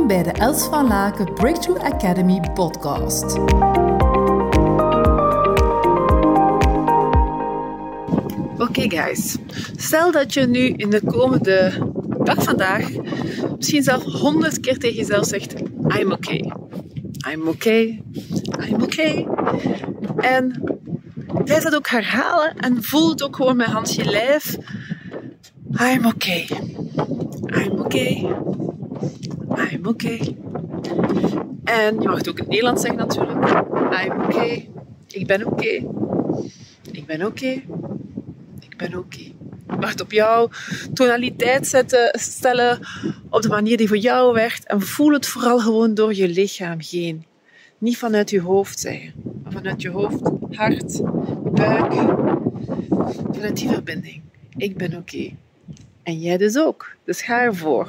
Welkom bij de Els van Laken Breakthrough Academy podcast. Oké guys, stel dat je nu in de komende dag vandaag misschien zelf honderd keer tegen jezelf zegt I'm okay. I'm okay. I'm okay. En blijf dat ook herhalen en voel het ook gewoon met Hans je lijf. I'm okay. I'm okay. Okay. En je mag het ook in het Nederlands zeggen natuurlijk. I'm okay. Ik ben oké. Ik ben oké. Ik ben oké. Je mag het op jouw tonaliteit zetten, stellen, op de manier die voor jou werkt. En voel het vooral gewoon door je lichaam heen. Niet vanuit je hoofd zeggen, maar vanuit je hoofd, hart, buik. Vanuit die verbinding. Ik ben oké. En jij dus ook. Dus ga ervoor.